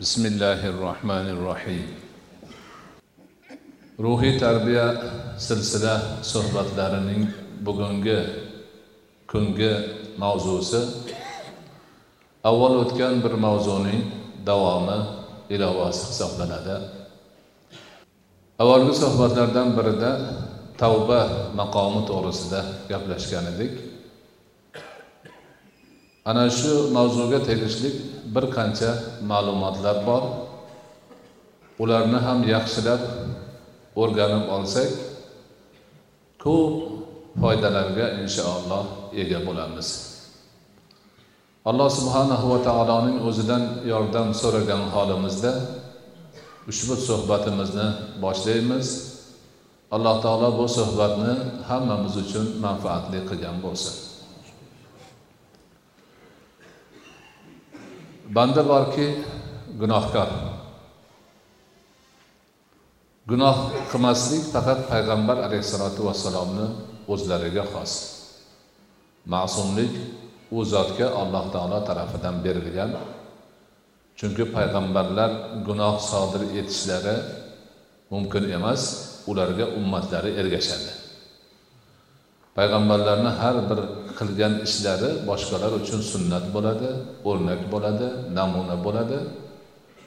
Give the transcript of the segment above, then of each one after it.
بسم الله الرحمن الرحيم ruhiy tarbiya silsila suhbatlarining bugungi kungi mavzusi avval o'tgan bir mavzuning davomi ilovasi hisoblanadi avvalgi suhbatlardan birida tavba maqomi to'g'risida gaplashgan edik ana shu mavzuga tegishli bir qancha ma'lumotlar bor. Ularni ham yaxshilab o'rganib olsak ko'p foydalarga inshaalloh ega bo'lamiz. Alloh subhanahu va taoloning o'zidan yordam so'ragan holimizda ushbu suhbatimizni boshlaymiz. Alloh taolo bu suhbatni hammamiz uchun manfaatli qilgan bo'lsin. Banda borki gunohkor. Gunoh qilmaslik faqat payg'ambar alayhissalotu vassalomni o'zlariga xos. Ma'sumlik u zotga alloh taolo tarafidan berilgan. Chunki payg'ambarlar gunoh sodir etishlari mumkin emas ularga ummatlari ergashadi. Payg'ambarlarni har bir qilgan ishlari boshqalar uchun sunnat bo'ladi o'rnak bo'ladi namuna bo'ladi.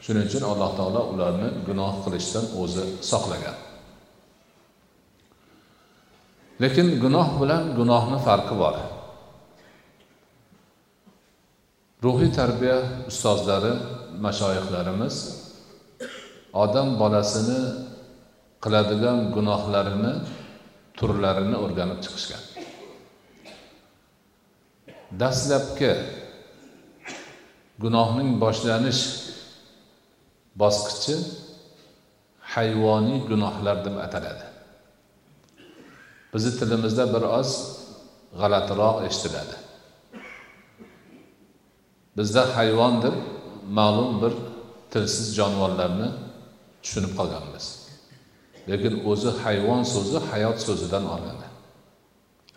Shuning uchun alloh taolo ularni gunoh qilishdan o'zi saqlagan. Lekin gunoh bilan gunohni farqi bor. Ruhiy tarbiya ustozlari mashoyihlarimiz odam bolasini qiladigan gunohlarini turlarini o'rganib chiqishgan. Dastlabki gunohning boshlanish bosqichi hayvoniy gunohlar deb ataladi. Bizni tilimizda bir oz g'alatiroq eshitiladi. Bizda hayvon deb ma'lum bir tilsiz jonivorlarni tushunib qolganmiz. Lekin o'zi hayvon so'zi hayot so'zidan olinadi.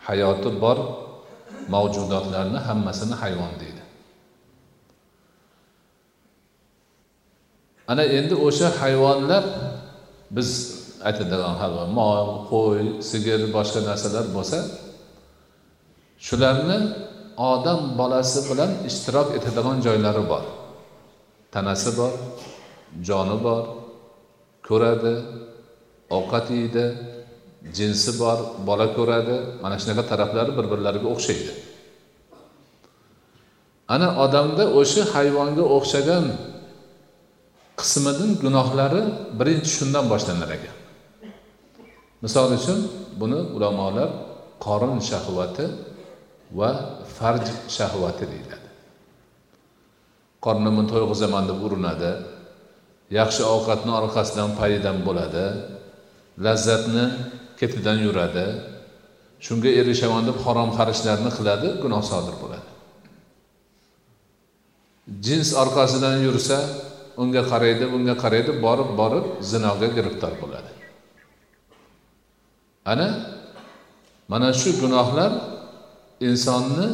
Hayoti bor mavjudotlarni hammasini hayvon deydi. Ana endi o'sha hayvonlar biz aytadigan hayvon mol qo'y sigir boshqa narsalar bo'lsa shularni odam bolasi bilan ishtirok etadigan joylari bor. Tanasi bor joni bor ko'radi ovqat yeydi jinsi bor bola ko'radi mana shunaqa taraflari bir birlariga o'xshaydi. Ana odamda o'sha hayvonga o'xshagan qismidan gunohlari birinchi shundan boshlanar ekan. Misol uchun buni ulamolar qorin shahvati va farj shahvati deyiladi. Qornimni to'yg'izaman deb urinadi yaxshi ovqatni orqasidan paydan bo'ladi lazzatni ketidan yuradi. Shunga erishaman deb harom xarishlarni qiladi gunoh sodir bo'ladi. Jins orqasidan yursa unga qaraydi bunga qaraydi borib borib zinoga giriftor bo'ladi. Ana mana shu gunohlar insonni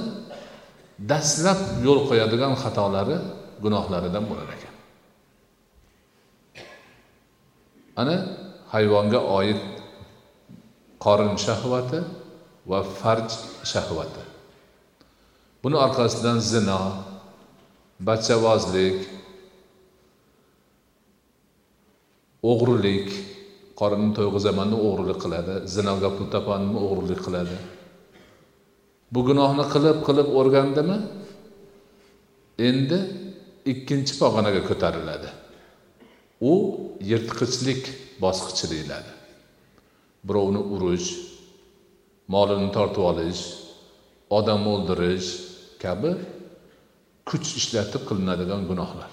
dastlab yo'l qo'yadigan xatolari gunohlaridan bo'lar ekan. Ana hayvonga oid qorin shahvati va farj shahvati. Buni orqasidan zino bachavozlik o'g'rilik qorinni to'yg'izamanmi o'g'rilik qiladi zinoga pul topamanmi o'g'rilik qiladi. Bu gunohni qilib qilib o'rgandimi? Endi ikkinchi pog'onaga ko'tariladi. U yirtqichlik bosqichi deyiladi. Birovni urish molini tortib olish odam o'ldirish kabi kuch ishlatib qilinadigan gunohlar.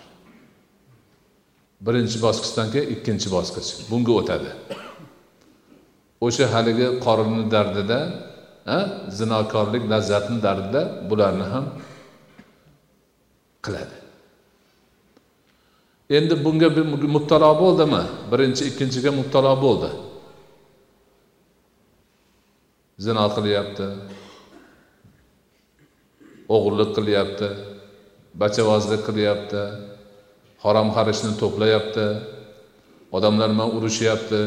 Birinchi bosqichdan keyin ikkinchi bosqich. Bunga o'tadi. O'sha haligi qorinni dardida zinokorlik lazzatni dardida bularni ham qiladi. Endi bunga mubtalo bo'ldimi? Birinchi ikkinchiga mubtalo bo'ldi. Zino qilyapti. O'g'irlik qilyapti. Bachavozlik qilyapti. Harom xarishni to'playapti. Odamlar bilan urushyapti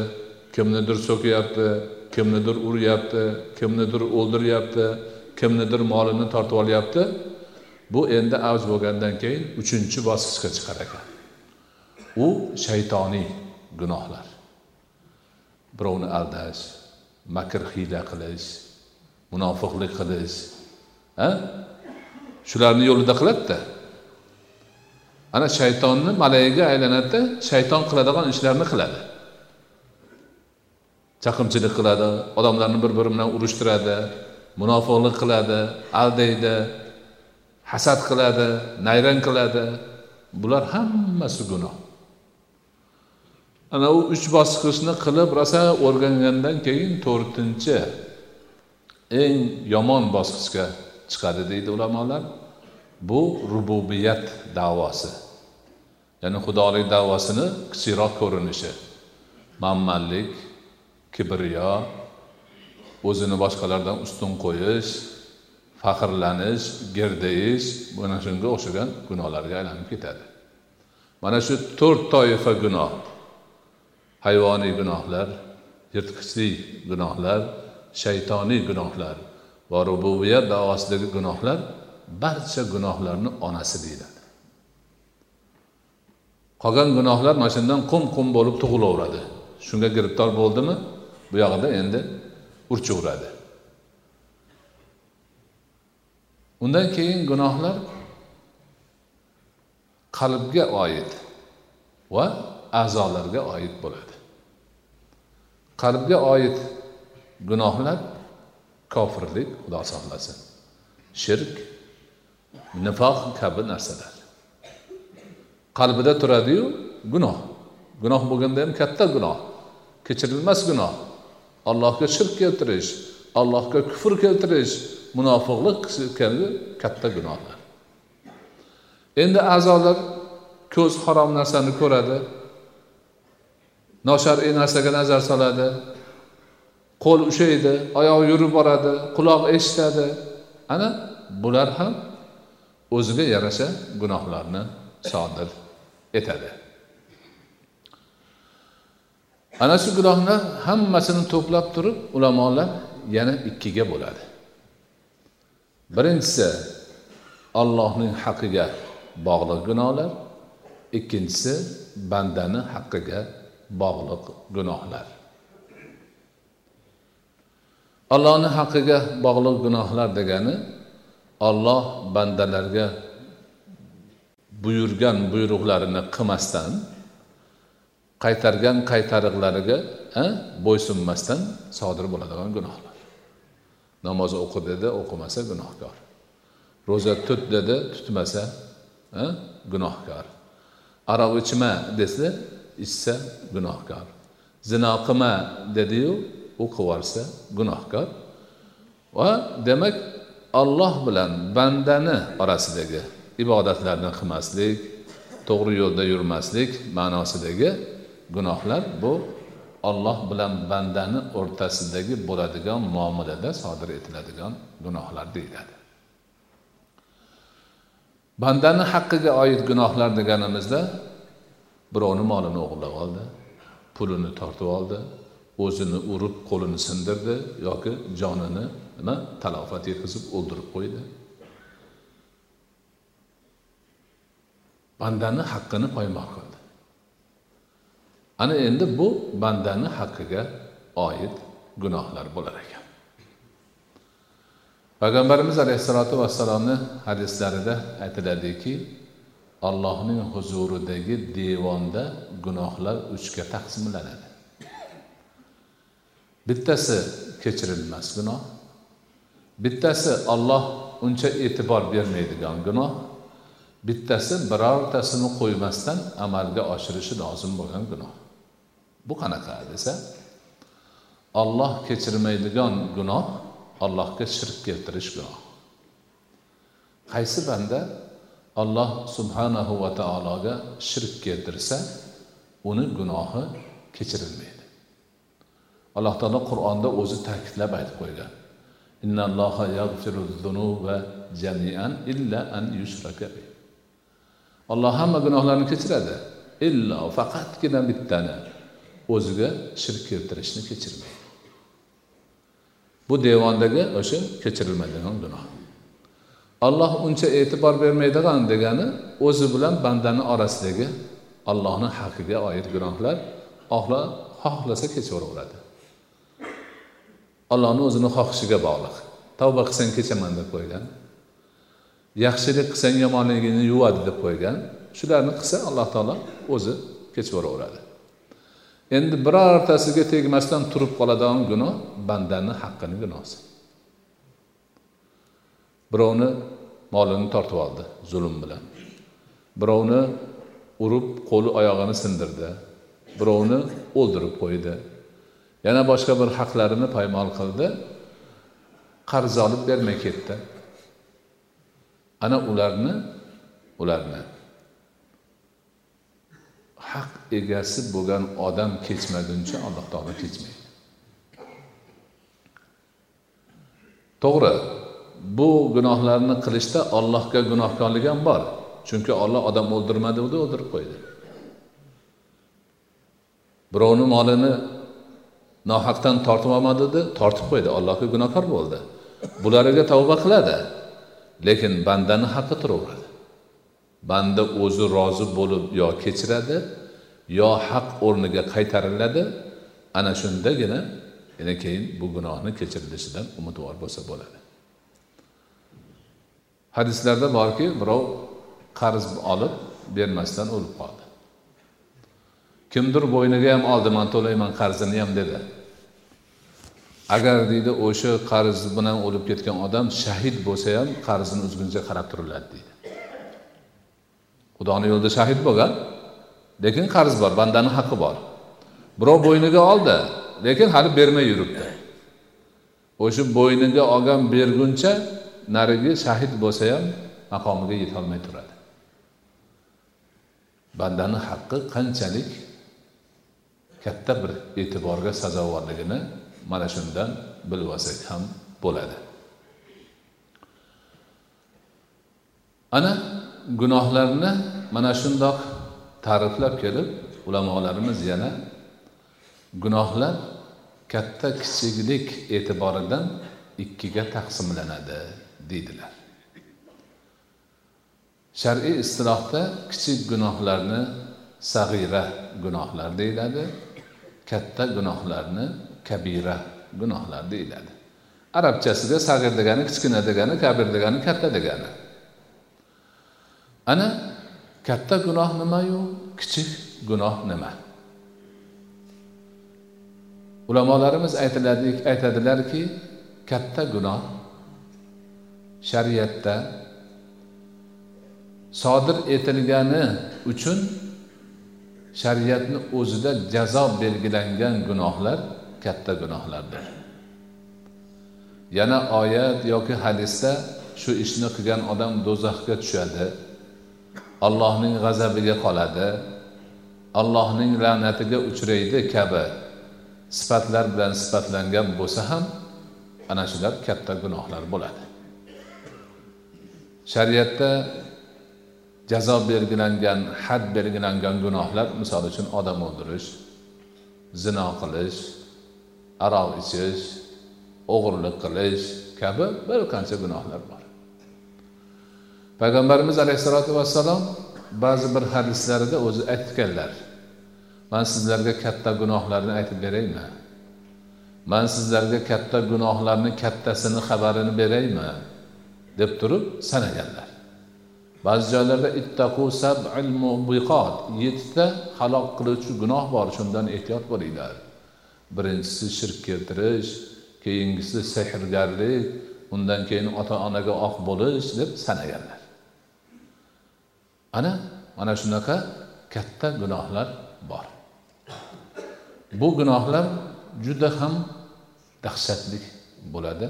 kimnidir so'kyapti kimnidir uryapti kimnidir o'ldiryapti kimnidir molini tortib olyapti. Bu endi avj bo'lgandan keyin uchinchi bosqichga chiqar ekan. U shaytoniy gunohlar. Birovni aldash makr hiyla qilish munofiqlik qilish a shularni yo'lida qiladida. Ana shaytonni malayiga aylanadida shayton qiladigan ishlarni qiladi. Chaqimchilik qiladi odamlarni bir biri bilan urushtiradi munofiqlik qiladi aldaydi hasad qiladi nayrang qiladi. Bular hammasi gunoh. Ana u uch bosqichni qilib rosa o'rgangandan keyin to'rtinchi eng yomon bosqichga chiqadi deydi ulamolar. Bu rububiyat davosi. Ya'ni xudolik davosini kichikroq ko'rinishi. Manmanlik kibriyo o'zini boshqalardan ustun qo'yish faxrlanish gerdayish mana shunga o'xshagan gunohlarga aylanib ketadi. Mana shu to'rt toifa gunoh. Hayvoniy gunohlar yirtqichlik gunohlar shaytoniy gunohlar va rububiyat davosidagi gunohlar barcha gunohlarni onasi deyiladi. Qolgan gunohlar mana shundan qum qum bo'lib tug'ilaveradi. Shunga giribtor bo'ldimi? Bu yog'ida endi urchaveradi. Undan keyin gunohlar qalbga oid va a'zolarga oid bo'ladi. Qalbga oid gunohlar kofirlik xudo saqlasin shirk nifoq kabi narsalar. Qalbida turadiyu gunoh. Gunoh bo'lganda ham katta gunoh. Kechirilmas gunoh. Allohga shirk keltirish allohga kufr keltirish munofiqlik kabi katta gunohlar. Endi a'zolar ko'z harom narsani ko'radi. Noshar'iy e narsaga nazar soladi. Qo'l ushlaydi oyoq yurib boradi quloq eshitadi. Ana bular ham o'ziga yarasha gunohlarni sodir etadi. Ana shu gunohlar hammasini to'plab turib ulamolar yana ikkiga bo'ladi. Birinchisi allohning haqqiga bog'liq gunohlar ikkinchisi bandani haqqiga bog'liq gunohlar. Allohni haqqiga bog'liq gunohlar degani olloh bandalarga buyurgan buyruqlarini qilmasdan qaytargan qaytariqlariga bo'ysunmasdan sodir bo'ladigan gunohlar. Namoz o'qi dedi o'qimasa gunohkor. Ro'za tut dedi tutmasa gunohkor. Aroq ichma desa ichsa gunohkor. Zino qilma dediyu u qilib gunohkor. Va demak olloh bilan bandani orasidagi ibodatlarni qilmaslik to'g'ri yo'lda yurmaslik ma'nosidagi gunohlar bu olloh bilan bandani o'rtasidagi bo'ladigan muomalada sodir etiladigan gunohlar deyiladi. Bandani haqqiga oid gunohlar deganimizda birovni molini o'g'irlab oldi pulini tortib oldi o'zini urib qo'lini sindirdi yoki jonini nima talofat yetkazib o'ldirib qo'ydi. Bandani haqqini poymol qildi. Ana endi bu bandani haqqiga oid gunohlar bo'lar ekan. Payg'ambarimiz alayhissalotu vassalomni hadislarida aytiladiki allohning huzuridagi devonda gunohlar uchga taqsimlanadi. Bittasi kechirilmas gunoh bittasi olloh uncha e'tibor bermaydigan gunoh bittasi birortasini qo'ymasdan amalga oshirishi lozim bo'lgan gunoh. Bu qanaqa desa olloh kechirmaydigan gunoh allohga shirk keltirish gunoh. Qaysi banda alloh subhanahu va taologa shirk keltirsa uni gunohi kechirilmaydi. Alloh taolo qur'onda o'zi ta'kidlab aytib qo'ygan. Jamian illa an yushraka olloh hamma gunohlarni kechiradi illo faqatgina bittani o'ziga shirk keltirishni kechirmaydi. Bu devondagi o'sha kechirilmaydigan gunoh. Alloh uncha e'tibor bermaydigan degani o'zi bilan bandani orasidagi allohni haqqiga oid gunohlar xohlasa kechiraveradi allohni o'zini xohishiga bog'liq. Tavba qilsang kechaman deb qo'ygan. Yaxshilik qilsang yomonligingni yuvadi deb qo'ygan. Shularni qilsa alloh taolo o'zi kechiraveradi endi birortasiga tegmasdan turib qoladigan gunoh bandani haqqini gunohi birovni molini tortib oldi zulm bilan. Birovni urib qo'li oyog'ini sindirdi birovni o'ldirib qo'ydi. Yana boshqa bir haqlarini paymol qildi qarz olib bermay ketdi. Ana ularni ularni. Haq egasi bo'lgan odam kechmaguncha alloh taolo kechmaydi. To'g'ri. Gunohlarni qilishda ollohga gunohkorlik ham bor. Chunki olloh odam o'ldirmadi deb o'ldirib qo'ydi. Birovni molini nohaqdan tortib olmadi tortib qo'ydi. Allohga gunohkor bo'ldi. Bulariga tavba qiladi. Lekin bandani haqqi turaveradi. Banda o'zi rozi bo'lib yo kechiradi yo haq o'rniga qaytariladi. Ana shundagina yana keyin bu gunohni kechirilishidan umidvor bo'lsa bo'ladi. Hadislarda borki birov qarz olib bermasdan o'lib qoldi. Kimdir bo'yniga ham oldi man to'layman qarzini ham dedi. Agar deydi o'sha qarz bilan o'lib ketgan odam shahid bo'lsa ham qarzini uzguncha qarab turiladi deydi. Xudoni yo'lida shahid bo'lgan lekin qarz bor bandani haqqi bor. Birov bo'yniga oldi lekin hali bermay yuribdi. O'sha bo'yniga olgan berguncha narigi shahid bo'lsa ham maqomiga yetolmay turadi. Bandani haqqi qanchalik katta bir e'tiborga sazovorligini mana shundan bilib olsak ham bo'ladi. Ana gunohlarni mana shundoq ta'riflab kelib ulamolarimiz yana gunohlar katta kichiklik e'tiboridan ikkiga taqsimlanadi. Deydilar. Shar'iy istilohda kichik gunohlarni sag'ira gunohlar deyiladi katta gunohlarni kabira gunohlar deyiladi. Arabchasida sag'ir degani kichkina degani kabir degani katta degani. Ana katta gunoh nimayu kichik gunoh nima? Ulamolarimiz aytadilarki katta gunoh shariatda sodir etilgani uchun shariatni o'zida jazo belgilangan gunohlar katta gunohlardir. Yana oyat yoki hadisda shu ishni qilgan odam do'zaxga tushadi allohning g'azabiga qoladi allohning la'natiga uchraydi kabi sifatlar bilan sifatlangan bo'lsa ham ana shular katta gunohlar bo'ladi. Shariatda jazo belgilangan had belgilangan gunohlar misol uchun odam o'ldirish zino qilish aroq ichish o'g'irlik qilish kabi bir qancha gunohlar bor. Payg'ambarimiz alayhissalotu vassalom ba'zi bir hadislarida o'zi aytganlar man sizlarga katta gunohlarni aytib beraymi? Man sizlarga katta gunohlarni kattasini xabarini beraymi? Deb turib sanaganlar. Ba'zi joylarda ittaqu sab'il mubiqot yettita halok qiluvchi gunoh bor shundan ehtiyot bo'linglar. Birinchisi shirk keltirish keyingisi sehrgarlik undan keyin ota onaga oq bo'lish deb sanaganlar. Ana mana shunaqa katta gunohlar bor. Bu gunohlar juda ham dahshatli bo'ladi.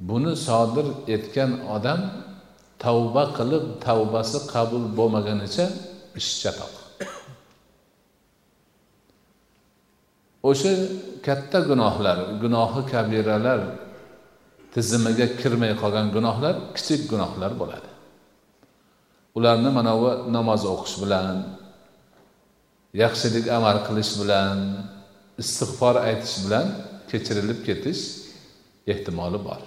Buni sodir etgan odam tavba qilib tavbasi qabul bo'lmagunicha ish chatoq. O'sha katta gunohlar gunohi kabiralar tizimiga kirmay qolgan gunohlar kichik gunohlar bo'ladi. Ularni mana bu namoz o'qish bilan yaxshilik amal qilish bilan istig'for aytish bilan kechirilib ketish ehtimoli bor.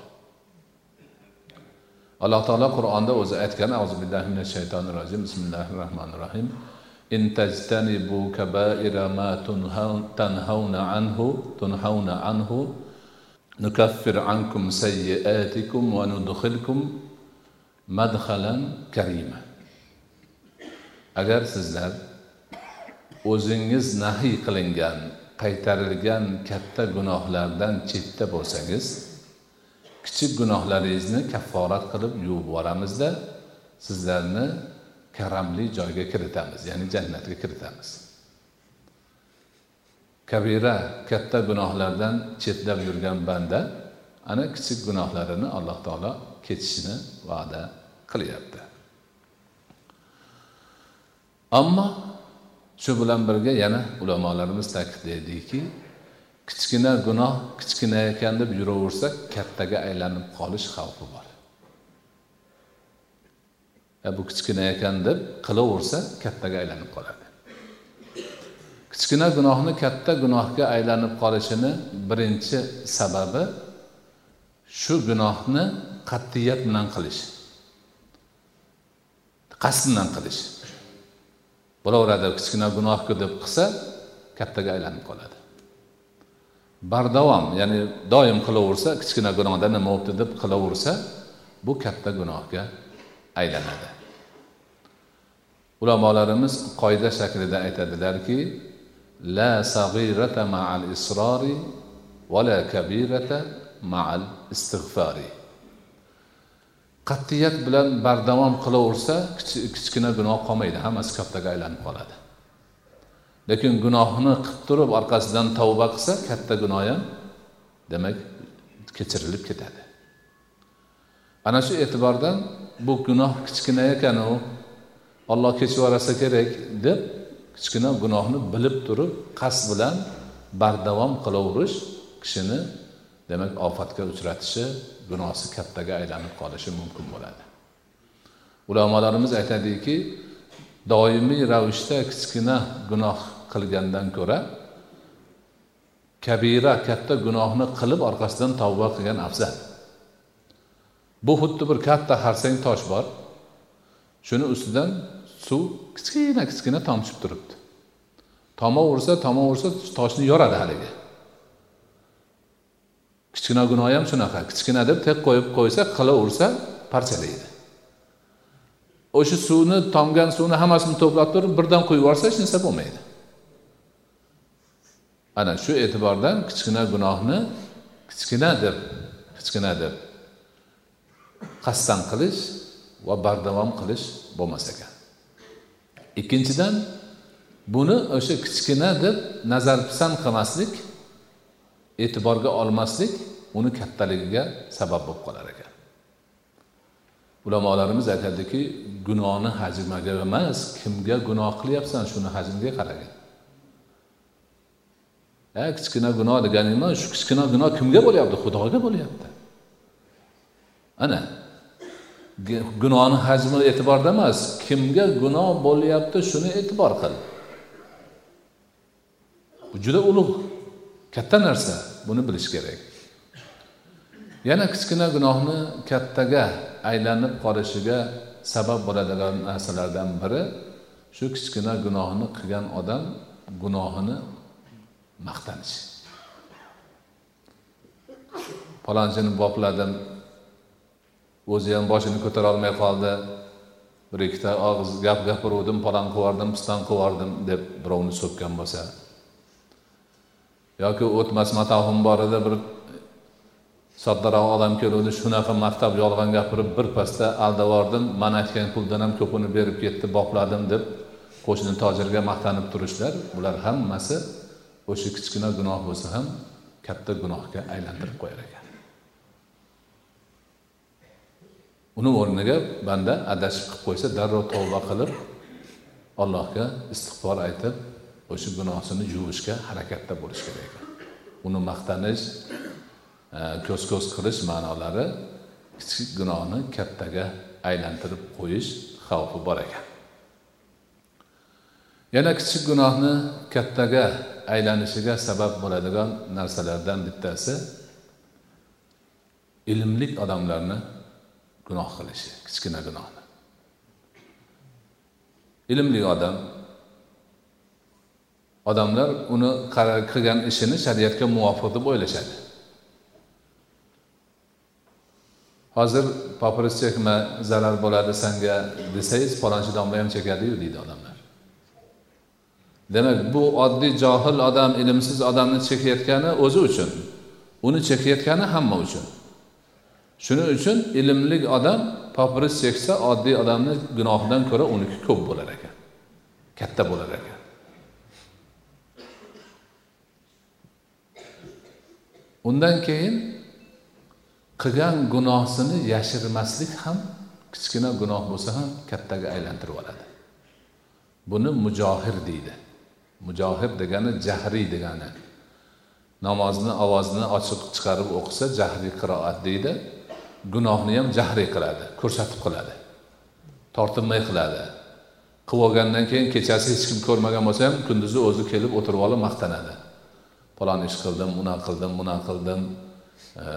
Alloh taolo qur'onda o'zi aytgan azu billahi minash shaytonir rojim bismillahi rohmanir rohim in tajtanibu kabaira ma tanhauna anhu tunhauna anhu nukaffir ankum sayyiatikum va nudkhilkum madhalan karima. Agar sizlar o'zingiz nahiy qilingan qaytarilgan katta gunohlardan chetda bo'lsangiz kichik gunohlaringizni kafforat qilib yuvib yuboramizda sizlarni karamli joyga kiritamiz ya'ni jannatga kiritamiz. Kabira katta gunohlardan chetlab yurgan banda ana kichik gunohlarini alloh taolo kechishini va'da qilyapti. Ammo shu bilan birga yana ulamolarimiz ta'kidlaydiki kichkina gunoh kichkina ekan deb yuraversa kattaga aylanib qolish xavfi bor. E bu kichkina ekan deb qilaversa kattaga aylanib qoladi. Kichkina gunohni katta gunohga aylanib qolishini birinchi sababi shu gunohni qat'iyat bilan qilish qasddan qilish. Bo'laveradi kichkina gunohku deb qilsa kattaga aylanib qoladi. Bardavom ya'ni doim qilaversa kichkina gunohda nima bo'libdi deb qilaversa bu katta gunohga aylanadi. Ulamolarimiz qoida shaklida aytadilarki la sag'irata ma'al isrori va la kabirata ma'al istig'fori qat'iyat bilan bardavom qilaversa kichkina gunoh qolmaydi hammasi kattaga aylanib qoladi. Lekin gunohni qilib turib orqasidan tavba qilsa katta gunoh ham demak kechirilib ketadi. Ana shu e'tibordan bu gunoh kichkina ekanu olloh kechib yuborsa kerak deb kichkina gunohni bilib turib qasd bilan bardavom qilaverish kishini demak ofatga uchratishi gunohsi kattaga aylanib qolishi mumkin bo'ladi. Ulamolarimiz aytadiki doimiy ravishda kichkina gunoh qilgandan ko'ra kabira katta gunohni qilib orqasidan tavba qilgan afzal. Bu xuddi bir katta xarsang tosh bor. Shuni ustidan suv kichkina kichkina tomchib turibdi. Tomaversa tomaversa toshni yoradi haligi. Kichkina gunoh ham shunaqa kichkina deb tek qo'yib qo'ysa qilaversa parchalaydi. O'sha suvni tomgan suvni hammasini to'plab turib birdan quyib yuborsa hech narsa bo'lmaydi. Ana shu e'tibordan kichkina gunohni kichkina deb kichkina deb qasddan qilish va bardavom qilish bo'lmas ekan ikkinchidan buni o'sha kichkina deb nazarpisand qilmaslik e'tiborga olmaslik uni kattaligiga sabab bo'lib qolar ekan. Ulamolarimiz aytadiki gunohni hajmiga emas kimga gunoh qilyapsan shuni hajmiga qaragin. Ha kichkina gunoh degan nima? Shu kichkina gunoh kimga bo'lyapti? Xudoga bo'lyapti. Ana gunohni hajmi e'tiborda emas. Kimga gunoh bo'lyapti shuni e'tibor qil. Bu juda ulug' katta narsa. Buni bilish kerak. Yana kichkina gunohni kattaga aylanib qolishiga sabab bo'ladigan narsalardan biri shu kichkina gunohni qilgan odam gunohini maqtanish palonchini bopladim. O'zi ham boshini ko'tara olmay qoldi. Bir ikkita og'iz gap gapiruvdim palon qilibyubordim piston qilibyubordim deb birovni so'kkan bo'lsa. Yoki o'tmas matohim bor edi bir soddaroq odam keluvdi shunaqa maqtab yolg'on gapirib birpasda aldab man aytgan puldan ham ko'pini berib ketdi bopladim deb qo'shni tojirga maqtanib turishlar. Bular hammasi o'sha kichkina gunoh bo'lsa ham katta gunohga aylantirib qo'yar ekan. Uni o'rniga banda adashib qilib qo'ysa darrov tavba qilib allohga istig'for aytib o'sha gunohsini yuvishga harakatda bo'lish kerak ekan. Uni maqtanish e, ko'z ko'z qilish ma'nolari kichik gunohni kattaga aylantirib qo'yish xavfi bor ekan. Yana kichik gunohni kattaga aylanishiga sabab bo'ladigan narsalardan bittasi ilmli odamlarni gunoh qilishi kichkina gunohni. Ilmli odam odamlar uni qilgan ishini shariatga muvofiq deb o'ylashadi. Hozir papiros chekma zarar bo'ladi sanga desangiz palonchi domla ham chekadiyu deydi odamlar. Demak bu oddiy johil odam ilmsiz odamni chekayotgani o'zi uchun uni chekayotgani hamma uchun. Shuning uchun ilmli odam papiros cheksa oddiy odamni gunohidan ko'ra uniki ko'p bo'lar ekan katta bo'lar ekan. Undan keyin qilgan gunohsini yashirmaslik ham kichkina gunoh bo'lsa ham kattaga aylantirib oladi. Buni mujohir deydi. Mujohid degani jahriy degani. Namozni ovozini ochiq chiqarib o'qisa jahriy qiroat deydi. Gunohni ham jahriy qiladi ko'rsatib qiladi tortinmay qiladi. Qilib olgandan keyin kechasi hech kim ko'rmagan bo'lsa ham kunduzi o'zi kelib o'tirib olib maqtanadi. Falon ish qildim bunaqa qildim bunaqa qildim e,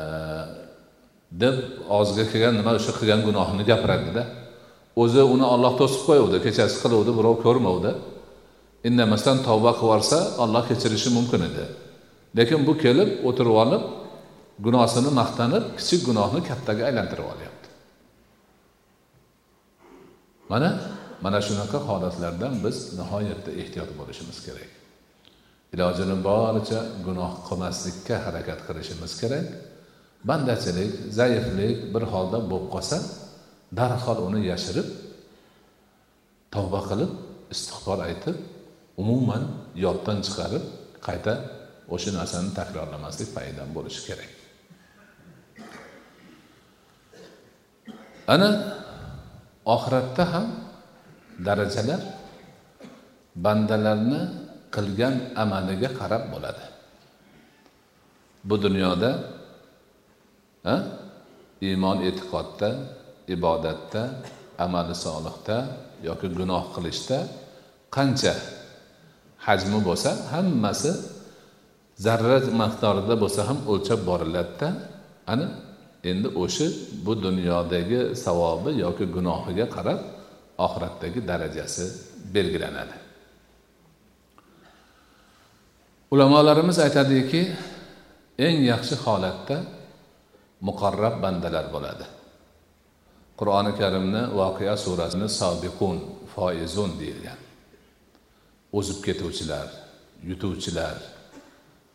deb og'ziga kelgan nima o'sha qilgan gunohini gapiradida. O'zi uni olloh to'sib qo'yuvdi kechasi qiluvdi birov ko'rmovdi indamasdan tavba qilib yuborsa olloh kechirishi mumkin edi. Lekin bu kelib o'tirib olib gunohsini maqtanib kichik gunohni kattaga aylantirib olyapti. Mana mana shunaqa holatlardan biz nihoyatda ehtiyot bo'lishimiz kerak. Ilojini boricha gunoh qilmaslikka harakat qilishimiz kerak. Bandachilik zaiflik bir holda bo'lib qolsa darhol uni yashirib tavba qilib istig'for aytib umuman yoddan chiqarib qayta o'sha narsani takrorlamaslik paydan bo'lishi kerak ana oxiratda ham darajalar bandalarni qilgan amaliga qarab bo'ladi bu dunyoda ha? iymon e'tiqodda ibodatda amali solihda yoki gunoh qilishda qancha hajmi bo'lsa hammasi zarra miqdorida bo'lsa ham o'lchab boriladida. Ana endi o'sha bu dunyodagi savobi yoki gunohiga qarab oxiratdagi darajasi belgilanadi. Ulamolarimiz aytadiki eng yaxshi holatda muqarrab bandalar bo'ladi. Qur'oni karimni voqea surasini sobiqun foizun deyilgan. O'zib ketuvchilar yutuvchilar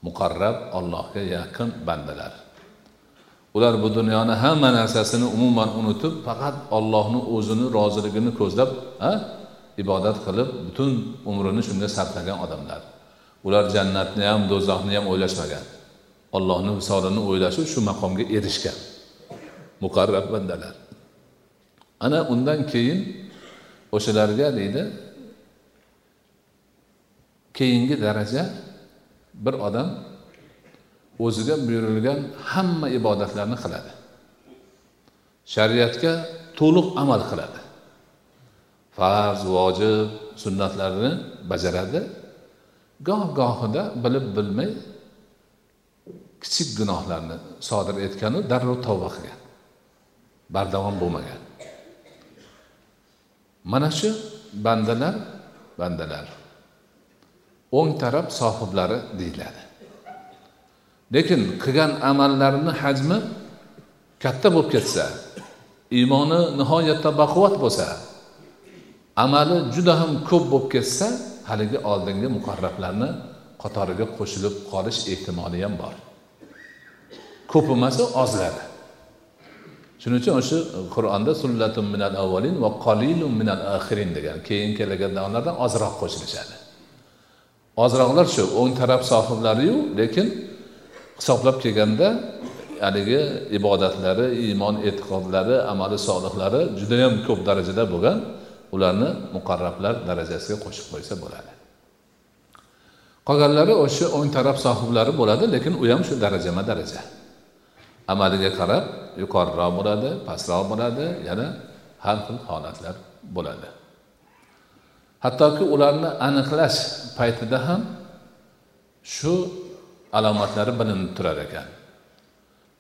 muqarrab allohga yaqin bandalar. Ular bu dunyoni hamma narsasini umuman unutib faqat ollohni o'zini roziligini ko'zlab ha ibodat qilib butun umrini shunga sarflagan odamlar. Ular jannatni ham do'zaxni ham o'ylashmagan. Ollohni visolini o'ylashib shu maqomga erishgan. Muqarrab bandalar. Ana undan keyin o'shalarga deydi keyingi daraja bir odam o'ziga buyurilgan hamma ibodatlarni qiladi. Shariatga to'liq amal qiladi. Farz vojib sunnatlarni bajaradi. Goh gohida bilib bilmay kichik gunohlarni sodir etganu darrov tavba qilgan. Bardavom bo'lmagan. Mana shu bandalar bandalar. O'ng taraf sohiblari deyiladi. Lekin qilgan amallarini hajmi katta bo'lib ketsa iymoni nihoyatda baquvvat bo'lsa amali juda ham ko'p bo'lib ketsa haligi oldingi muqarrablarni qatoriga qo'shilib qolish ehtimoli ham bor. Ko'p emasi ozlari shuning uchun o'sha qur'onda sullatun minal avvalin va qalilun minal axirin degan keyin kelaganlardan ozroq qo'shilishadi. Ozroqlar shu o'ng taraf sohiblariyu lekin hisoblab kelganda haligi ibodatlari iymon e'tiqodlari amali solihlari judayam ko'p darajada bo'lgan ularni muqarrablar darajasiga qo'shib qo'ysa bo'ladi. Qolganlari o'sha o'ng taraf sohiblari bo'ladi lekin u ham shu darajama daraja. Amaliga qarab yuqoriroq bo'ladi pastroq bo'ladi yana har xil holatlar bo'ladi. Hattoki ularni aniqlash paytida ham shu alomatlari bilinib turar ekan.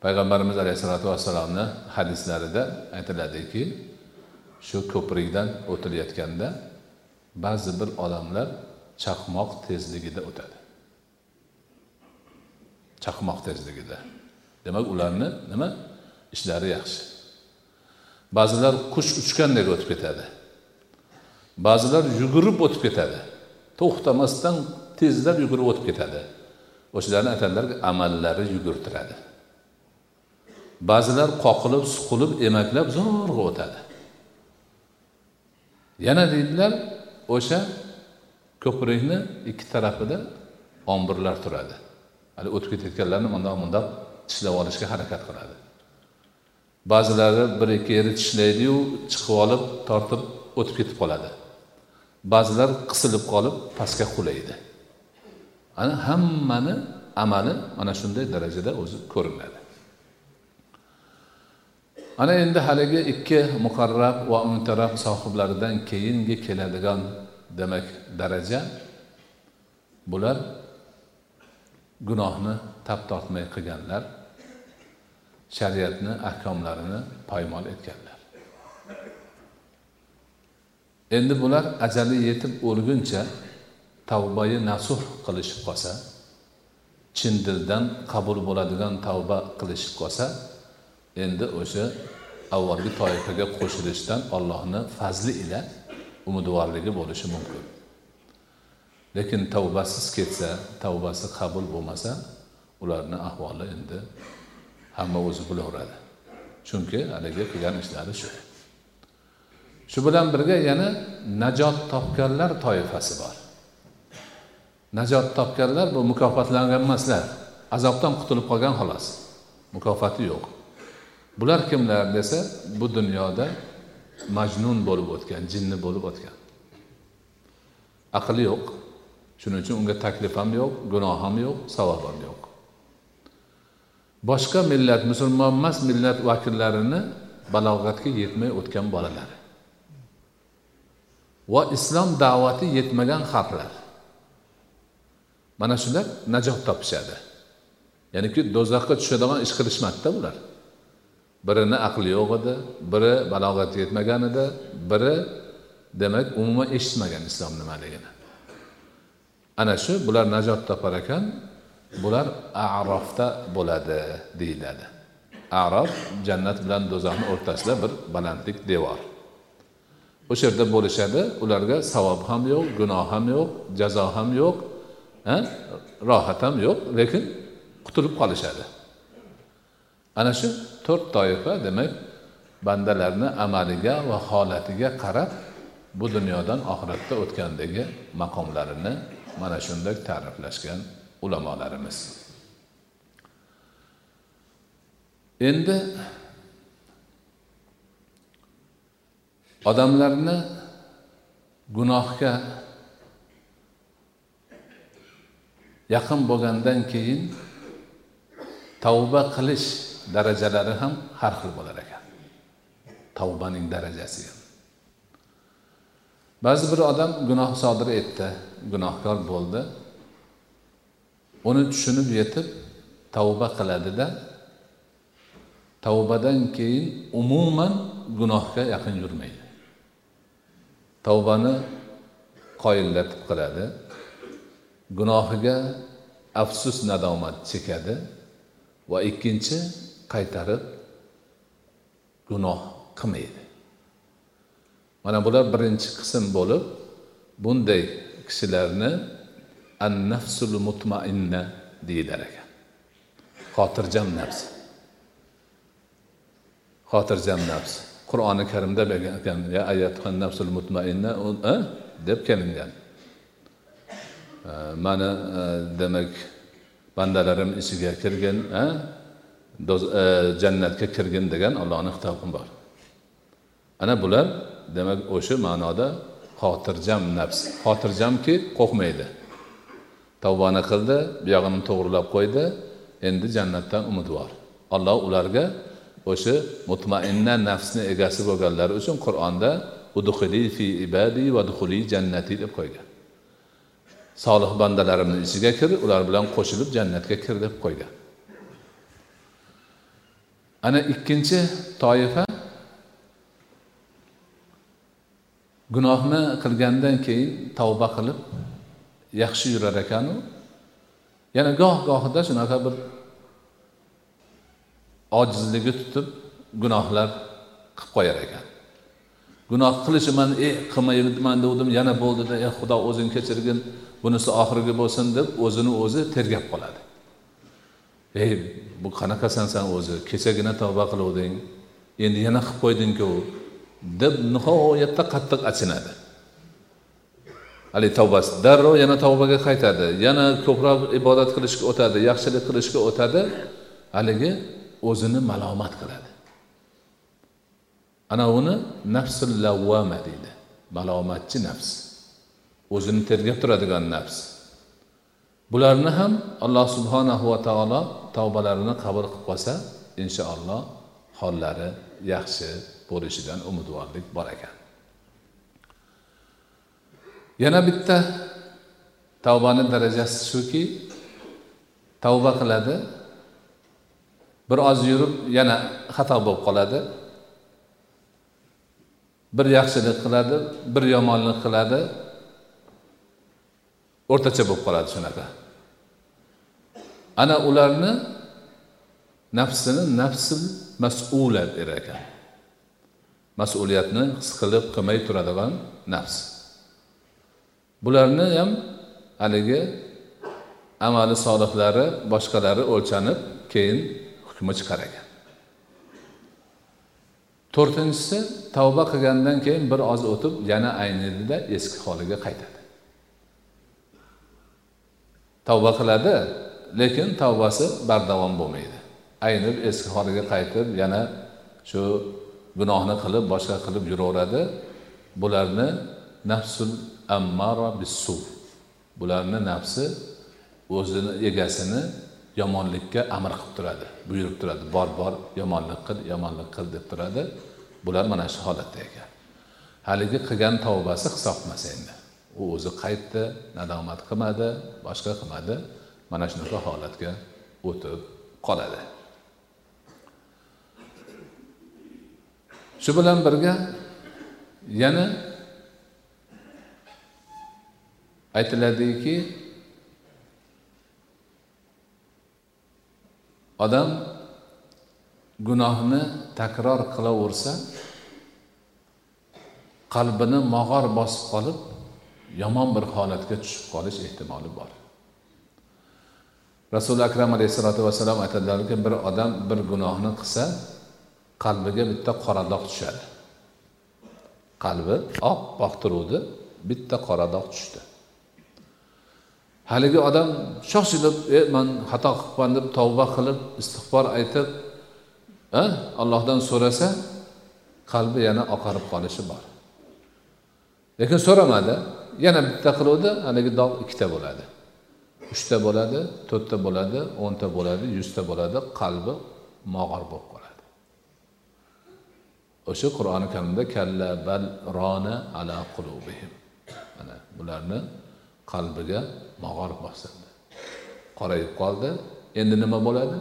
Payg'ambarimiz alayhissalotu vassalomni hadislarida aytiladiki shu ko'prikdan o'tilayotganda ba'zi bir odamlar chaqmoq tezligida o'tadi. Chaqmoq tezligida. Demak ularni nima? Ishlari yaxshi. Ba'zilar qush uchgandek o'tib ketadi. Ba'zilar yugurib o'tib ketadi. To'xtamasdan tezlab yugurib o'tib ketadi. O'shalarni aytadilarki amallari yugurtiradi. Ba'zilar qoqilib suqilib emaklab zo'rg'a o'tadi. Yana deydilar o'sha ko'prikni ikki tarafida ombirlar turadi. Hali o'tib ketayotganlarni mundoq mundoq tishlab olishga harakat qiladi. Ba'zilari bir ikki yeri tishlaydiyu chiqib olib tortib o'tib ketib qoladi. Ba'zilar qisilib qolib pastga qulaydi. Ana hammani amali mana shunday darajada o'zi ko'rinadi. Ana endi haligi ikki muqarrab va umtarab sohiblaridan keyingi keladigan demak daraja bular gunohni tap tortmay qilganlar shariatni ahkomlarini poymol etganlar. Endi bular ajali yetib o'lguncha tavbai nasuh qilishib qolsa chin dildan qabul bo'ladigan tavba qilishib qolsa endi o'sha avvalgi toifaga qo'shilishdan ollohni fazli ila umidvorligi bo'lishi mumkin. Lekin tavbasiz ketsa tavbasi qabul bo'lmasa ularni ahvoli endi hamma o'zi bilaveradi chunki haligi qilgan ishlari shu. Shu bilan birga yana najot topganlar toifasi bor. Najot topganlar bu mukofotlangan emaslar. Azobdan qutulib qolgan xolos. Mukofoti yo'q. Bular kimlar desa bu dunyoda majnun bo'lib o'tgan jinni bo'lib o'tgan. Aqli yo'q. Shuning uchun unga taklif ham yo'q gunoh ham yo'q savob ham yo'q. Boshqa millat musulmon emas millat vakillarini balog'atga yetmay o'tgan bolalar. Va islom da'vati yetmagan xalqlar. Mana shular najot topishadi. Ya'niki do'zaxga tushadigan ish qilishmadida bular birini aqli yo'q edi biri balog'at yetmagan edi biri demak umuman eshitmagan islom nimaligini. Ana shu bular najot topar ekan bular arofda bo'ladi deyiladi. Arof jannat bilan do'zaxni o'rtasida bir balandlik devor. O'sha yerda bo'lishadi. Ularga savob ham yo'q gunoh ham yo'q jazo ham yo'q rohat ham yo'q lekin qutulib qolishadi. Ana shu to'rt toifa demak bandalarni amaliga va holatiga qarab bu dunyodan oxiratda o'tgandagi maqomlarini mana shunday ta'riflashgan ulamolarimiz. Endi odamlarni gunohga yaqin bo'lgandan keyin tavba qilish darajalari ham har xil bo'lar ekan. Tavbaning darajasi ham. Ba'zi bir odam gunoh sodir etdi gunohkor bo'ldi. Uni tushunib yetib tavba qiladida tavbadan keyin umuman gunohga yaqin yurmaydi. Tavbani qoyillatib qiladi. Gunohiga afsus nadomat chekadi va ikkinchi qaytarib gunoh qilmaydi. Mana bular birinchi qism bo'lib bunday kishilarni an nafsul mutmainna deyilar ekan. Xotirjam nafs. Xotirjam nafs. Qur'oni karimda ekan ya ayatuhan nafsul mutmainna deb kelingan. E, Mani e, demak bandalarim ichiga kirgin e, jannatga kirgin degan allohni xitobi bor. Ana bular demak o'sha ma'noda xotirjam nafs. Xotirjamki qo'rqmaydi. Tavbani qildi buyog'ini to'g'irlab qo'ydi endi jannatdan umidvor. Alloh ularga o'sha mutmainna nafsni egasi bo'lganlari uchun qur'onda udxuli fi ibadi va duxuli jannati deb qo'ygan. Solih bandalarimni ichiga kir ular bilan qo'shilib jannatga kir deb qo'ygan. Ana ikkinchi toifa gunohni qilgandan keyin tavba qilib yaxshi yurar ekanu yana goh gohida shunaqa bir ojizligi tutib gunohlar qilib qo'yar ekan. Gunoh qilishiman e qilmayman degandim yana bo'ldida ey xudo o'zing kechirgin bunisi oxirgi bo'lsin deb o'zini o'zi tergab qoladi. Ey bu qanaqasan san o'zi? Kechagina tavba qiluvding endi yana qilib qo'ydingku deb nihoyatda qattiq achinadi. Haligi tavbasi darrov yana tavbaga qaytadi yana ko'proq ibodat qilishga o'tadi yaxshilik qilishga o'tadi. Haligi o'zini malomat qiladi. Ana uni nafsul lavvama deydi. Malomatchi nafs. O'zini tergab turadigan nafs. Bularni ham alloh subhanahu va taolo tavbalarini qabul qilib qolsa inshaalloh hollari yaxshi bo'lishidan umidvorlik bor ekan. Yana bitta tavbani darajasi shuki tavba qiladi bir oz yurib yana xato bo'lib qoladi. Bir yaxshilik qiladi bir yomonlik qiladi. O'rtacha bo'lib qoladi shunaqa. Ana ularni nafsini nafsil mas'ula der ekan. Mas'uliyatni his qilib qilmay turadigan nafs. Bularni ham haligi amali solihlari boshqalari o'lchanib keyin hukmi chiqaragan? To'rtinchisi tavba qilgandan keyin bir oz o'tib yana aynidida eski holiga qaytadi. Tavba qiladi lekin tavbasi bardavom bo'lmaydi. Aynib eski holiga qaytib yana shu gunohni qilib boshqa qilib yuraveradi. Bularni nafsul ammara bisu bularni nafsi o'zini egasini yomonlikka amr qilib turadi. Buyurib turadi bor bor yomonlik qil yomonlik qil deb turadi. Bular mana shu holatda ekan. Haligi qilgan tavbasi hisob emas endi. U o'zi qaytdi nadomat qilmadi boshqa qilmadi. Mana shunaqa holatga o'tib qoladi. Shu bilan birga yana aytiladiki odam gunohni takror qilaversa qalbini mog'or bosib qolib yomon bir holatga tushib qolish ehtimoli bor. Rasuli akram alayhissalotu vassalom aytadilarki bir odam bir gunohni qilsa qalbiga bitta qora dog' tushadi. Qalbi oppoq turuvdi bitta qora dog' tushdi. Haligi odam shoshilib e man xato qilibman deb tavba qilib istig'for aytib e, allohdan so'rasa qalbi yana oqarib qolishi bor. Lekin so'ramadi. Yana bitta qiluvdi haligi dog' ikkita bo'ladi. Uchta bo'ladi to'rtta bo'ladi o'nta bo'ladi yuzta bo'ladi qalbi mog'or bo'lib qoladi. O'sha qur'oni karimda kalla bal rona ala qulubihim. Mana bularni qalbiga mag'orib bosildi qorayib qoldi. Endi nima bo'ladi?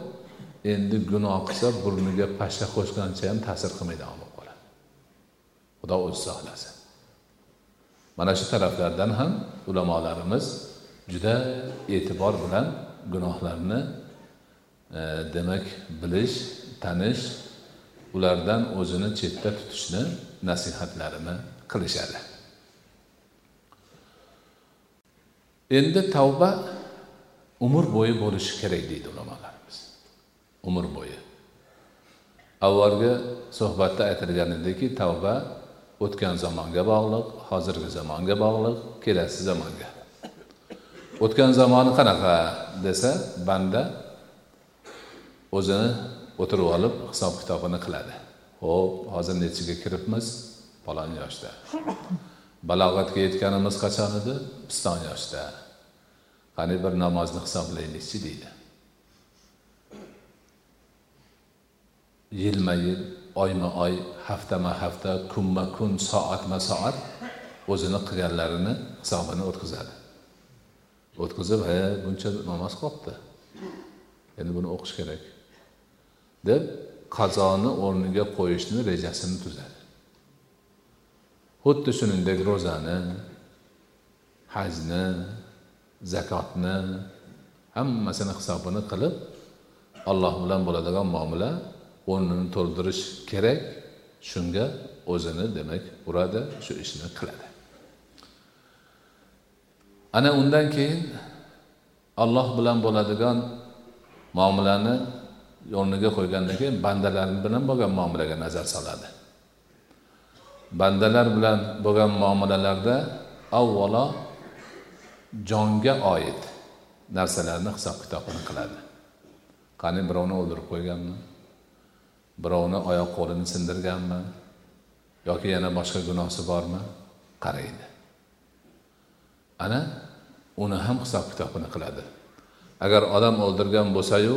Endi gunoh qilsa burniga pashsha qo'shgancha ham ta'sir qilmaydigan bo'lib qoladi. Xudo o'zi saqlasin mana shu taraflardan ham ulamolarimiz juda e'tibor bilan gunohlarni e, demak bilish tanish ulardan o'zini chetda tutishni nasihatlarini qilishadi. Endi tavba umr bo'yi bo'lishi kerak deydi ulamolarimiz. Umr bo'yi. Avvalgi suhbatda aytilgan ediki tavba o'tgan zamonga bog'liq hozirgi zamonga bog'liq kelasi zamonga. O'tgan zamoni qanaqa desa banda o'zini o'tirib olib hisob kitobini qiladi. Ho'p hozir nechiga kiribmiz? Falon yoshda. Balog'atga yetganimiz qachon edi? Piston yoshda. Qani bir namozni hisoblaylikchi deydi. Yilma yil oyma oy haftama hafta kunma kun soatma soat o'zini qilganlarini hisobini o'tkazadi. O'tkazib he buncha namoz qolibdi. Endi buni o'qish kerak. Deb qazoni o'rniga qo'yishni rejasini tuzadi. Xuddi shuningdek ro'zani hajni zakotni hammasini hisobini qilib alloh bilan bo'ladigan muomala o'rnini to'ldirish kerak. Shunga o'zini demak uradi shu ishni qiladi. Ana undan keyin alloh bilan bo'ladigan muomalani o'rniga qo'ygandan keyin bandalar bilan bo'lgan muomalaga nazar soladi. Bandalar bilan bo'lgan muomalalarda avvalo jonga oid narsalarni hisob kitobini qiladi. Qani birovni o'ldirib qo'yganmi? Birovni oyoq qo'lini sindirganmi? Yoki yana boshqa gunohsi bormi? Qaraydi. Ana uni ham hisob kitobini qiladi. Agar odam o'ldirgan bo'lsayu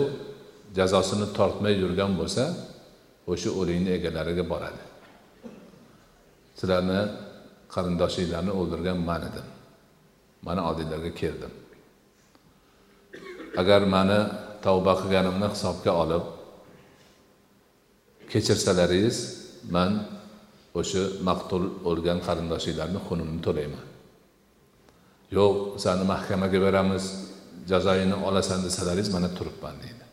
jazosini tortmay yurgan bo'lsa o'sha o'likni egalariga boradi. Sizlarni qarindoshinglarni o'ldirgan man edim. Mana oldinglarga keldim. Agar mani tavba qilganimni hisobga olib kechirsalaringiz man o'sha maqtul o'lgan qarindoshinglarni xunini to'layman. Yo'q sani mahkamaga beramiz jazoingni olasan desalaringiz mana turibman deydi.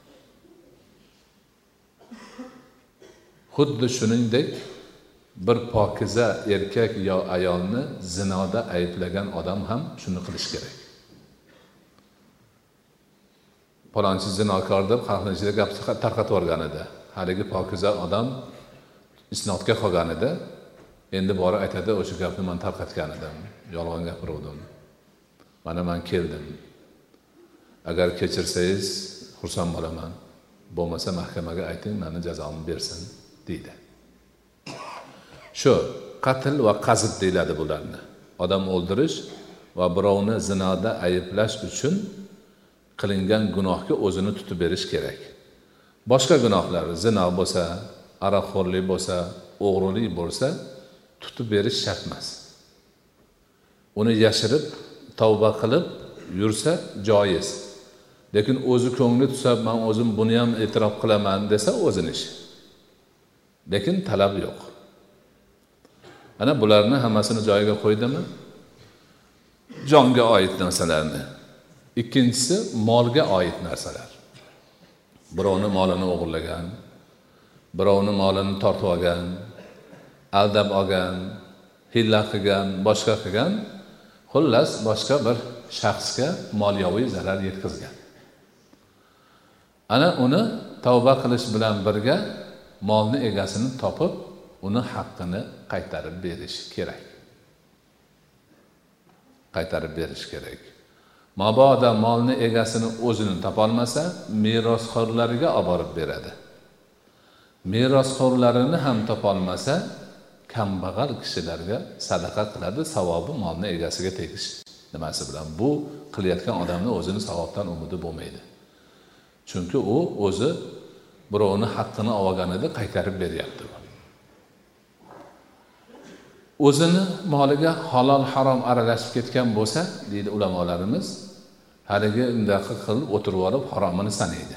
Xuddi shuningdek bir pokiza erkak yo ayolni zinoda ayblagan odam ham shuni qilishi kerak. Palonchi zinokor deb xalqni ichida gap tarqatib yuborgan edi. Haligi pokiza odam isnodga qolgan edi. Endi borib aytadi o'sha gapni man tarqatgan edim yolg'on gapiruvdim. Mana man keldim. Agar kechirsangiz xursand bo'laman. Bo'lmasa mahkamaga ayting mani jazomni bersin deydi. Shu qatl va qazib deyiladi bularni. Odam o'ldirish va birovni zinoda ayblash uchun qilingan gunohga o'zini tutib berish kerak. Boshqa gunohlar zino bo'lsa aroqxo'rlik bo'lsa o'g'rilik bo'lsa tutib berish shart emas. Uni yashirib tavba qilib yursa joiz. Lekin o'zi ko'ngli tutsa man o'zim buni ham e'tirof qilaman desa o'zini ishi lekin talab yo'q. Ana bularni hammasini joyiga qo'ydimi? Jonga oid narsalarni. Ikkinchisi molga oid narsalar. Birovni molini o'g'irlagan birovni molini tortib olgan aldab olgan hiyla qilgan boshqa qilgan xullas boshqa bir shaxsga moliyaviy zarar yetkazgan. Ana uni tavba qilish bilan birga molni egasini topib uni haqqini qaytarib berish kerak. Qaytarib berish kerak. Mabodo molni egasini o'zini topolmasa merosxo'rlariga olib borib beradi. Merosxo'rlarini ham topolmasa kambag'al kishilarga sadaqa qiladi savobi molni egasiga tegish nimasi bilan. Bu qilayotgan odamni o'zini savobdan umidi bo'lmaydi. Chunki u o'zi birovni haqqini olganida qaytarib beryapti. O'zini moliga halol harom aralashib ketgan bo'lsa deydi ulamolarimiz haligi undaqa qilib o'tirib olib haromini sanaydi.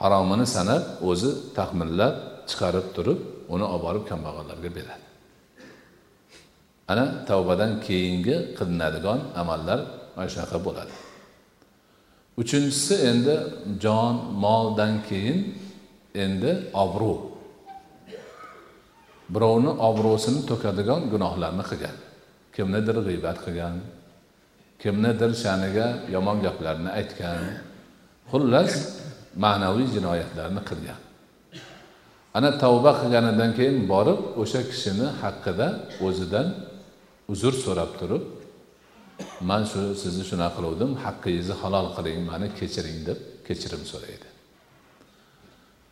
Haromini sanab o'zi taxminlab chiqarib turib uni olib borib kambag'allarga beradi. Ana tavbadan keyingi qilinadigan amallar mana shunaqa bo'ladi. Uchinchisi endi jon moldan keyin endi obro' birovni obro'sini to'kadigan gunohlarni qilgan. Kimnidir g'iybat qilgan kimnidir sha'niga yomon gaplarni aytgan xullas ma'naviy jinoyatlarni qilgan. Ana tavba qilganidan keyin borib o'sha kishini haqqida o'zidan uzr so'rab turib man shu sizni shunaqa qiluvdim haqqingizni halol qiling mani kechiring deb kechirim so'raydi.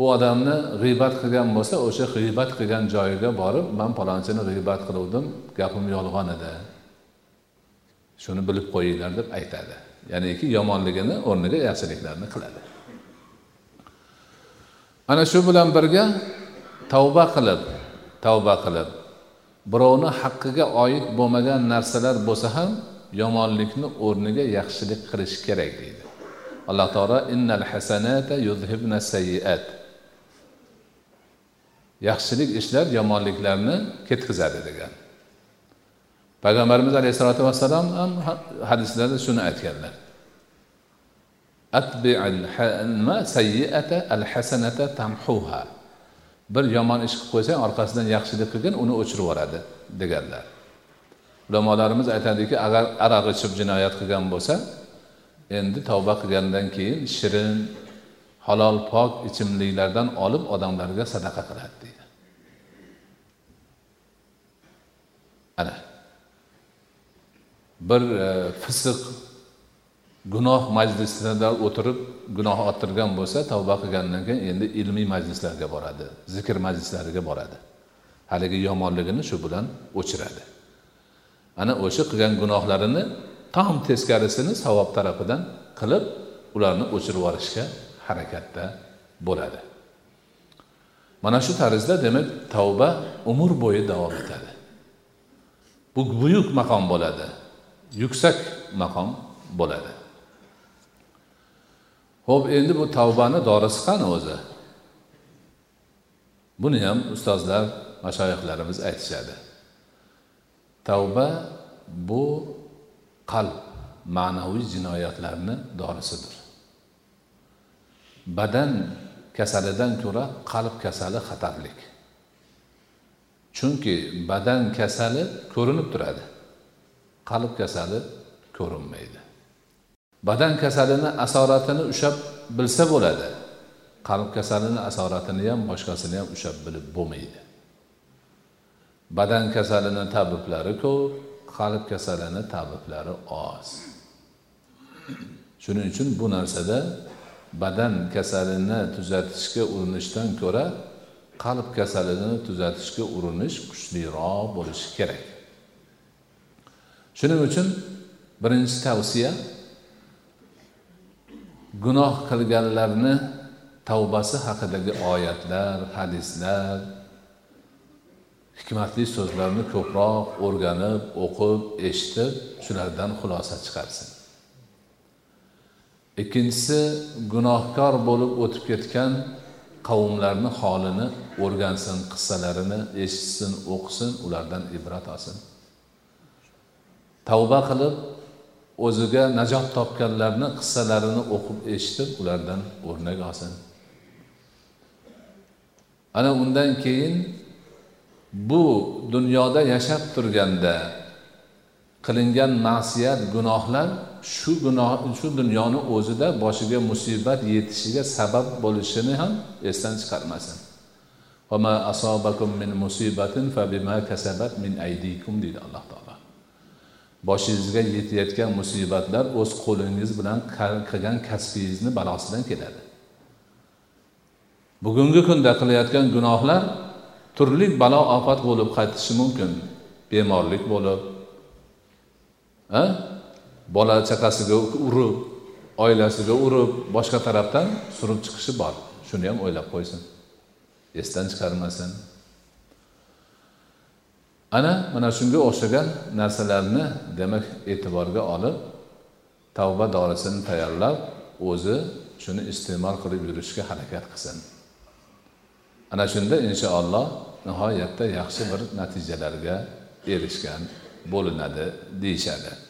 U odamni g'iybat qilgan bo'lsa o'sha g'iybat qilgan joyiga borib man palonchini g'iybat qiluvdim gapim yolg'on edi. Shuni bilib qo'yinglar deb aytadi. Ya'niki yomonligini o'rniga yaxshiliklarni qiladi. Ana shu bilan birga tavba qilib tavba qilib birovni haqqiga oid bo'lmagan narsalar bo'lsa ham yomonlikni o'rniga yaxshilik qilish kerak deydi. Alloh taolo innal hasanata yuzhibna sayyiat yaxshilik ishlar yomonliklarni ketkazadi degan. Payg'ambarimiz alayhissalotu vassalom ham hadislarda shuni aytganlar. Tamhuha. Bir yomon ish qilib qo'ysang orqasidan yaxshilik qilgin uni o'chirib yuboradi deganlar. Ulamolarimiz aytadiki agar aroq ichib jinoyat qilgan bo'lsa endi tavba qilgandan keyin shirin halol pok ichimliklardan olib odamlarga sadaqa qiladi deydi. Ana. Bir e, fisiq gunoh majlisida o'tirib gunoh orttirgan bo'lsa tavba qilgandan keyin endi ilmiy majlislarga boradi zikr majlislariga boradi. Haligi yomonligini shu bilan o'chiradi. Ana o'sha qilgan gunohlarini tam teskarisini savob tarafidan qilib ularni o'chirib yuborishga harakatda bo'ladi. Mana shu tarzda demak tavba umr bo'yi davom etadi. Bu buyuk maqom bo'ladi yuksak maqom bo'ladi. Ho'p endi bu tavbani dorisi qani o'zi? Buni ham ustozlar mashoyihlarimiz aytishadi. Tavba bu qalb ma'naviy jinoyatlarni dorisidir. Badan kasalidan ko'ra qalb kasali xatarlik. Chunki badan kasali ko'rinib turadi. Qalb kasali ko'rinmaydi. Badan kasalini asoratini ushlab bilsa bo'ladi. Qalb kasalini asoratini ham boshqasini ham ushlab bilib bo'lmaydi. Badan kasalini tabiblari ko'p qalb kasalini tabiblari oz. Shuning uchun bu narsada badan kasalini tuzatishga urinishdan ko'ra qalb kasalini tuzatishga urinish kuchliroq bo'lishi kerak. Shuning uchun birinchi tavsiya gunoh qilganlarni tavbasi haqidagi oyatlar hadislar hikmatli so'zlarni ko'proq o'rganib o'qib eshitib shulardan xulosa chiqarsin. Ikkinchisi gunohkor bo'lib o'tib ketgan qavmlarni holini o'rgansin qissalarini eshitsin o'qisin ulardan ibrat olsin. Tavba qilib o'ziga najot topganlarni qissalarini o'qib eshitib ulardan o'rnak olsin. Ana undan keyin bu dunyoda yashab turganda qilingan ma'siyat gunohlar shu gunoh shu dunyoni o'zida boshiga musibat yetishiga sabab bo'lishini ham esdan chiqarmasin. Deydi alloh taolo. Boshingizga yetayotgan musibatlar o'z qo'lingiz bilan qilgan kasbingizni balosidan keladi. Bugungi kunda qilayotgan gunohlar turli balo ofat bo'lib qaytishi mumkin bemorlik bo'lib bola chaqasiga urib oilasiga urib boshqa tarafdan surib chiqishi bor. Shuni ham o'ylab qo'ysin. Esdan chiqarmasin. Ana mana shunga o'xshagan narsalarni demak e'tiborga olib tavba dorisini tayyorlab o'zi shuni iste'mol qilib yurishga harakat qilsin. Ana shunda inshaalloh nihoyatda yaxshi bir natijalarga erishgan bo'linadi deyishadi.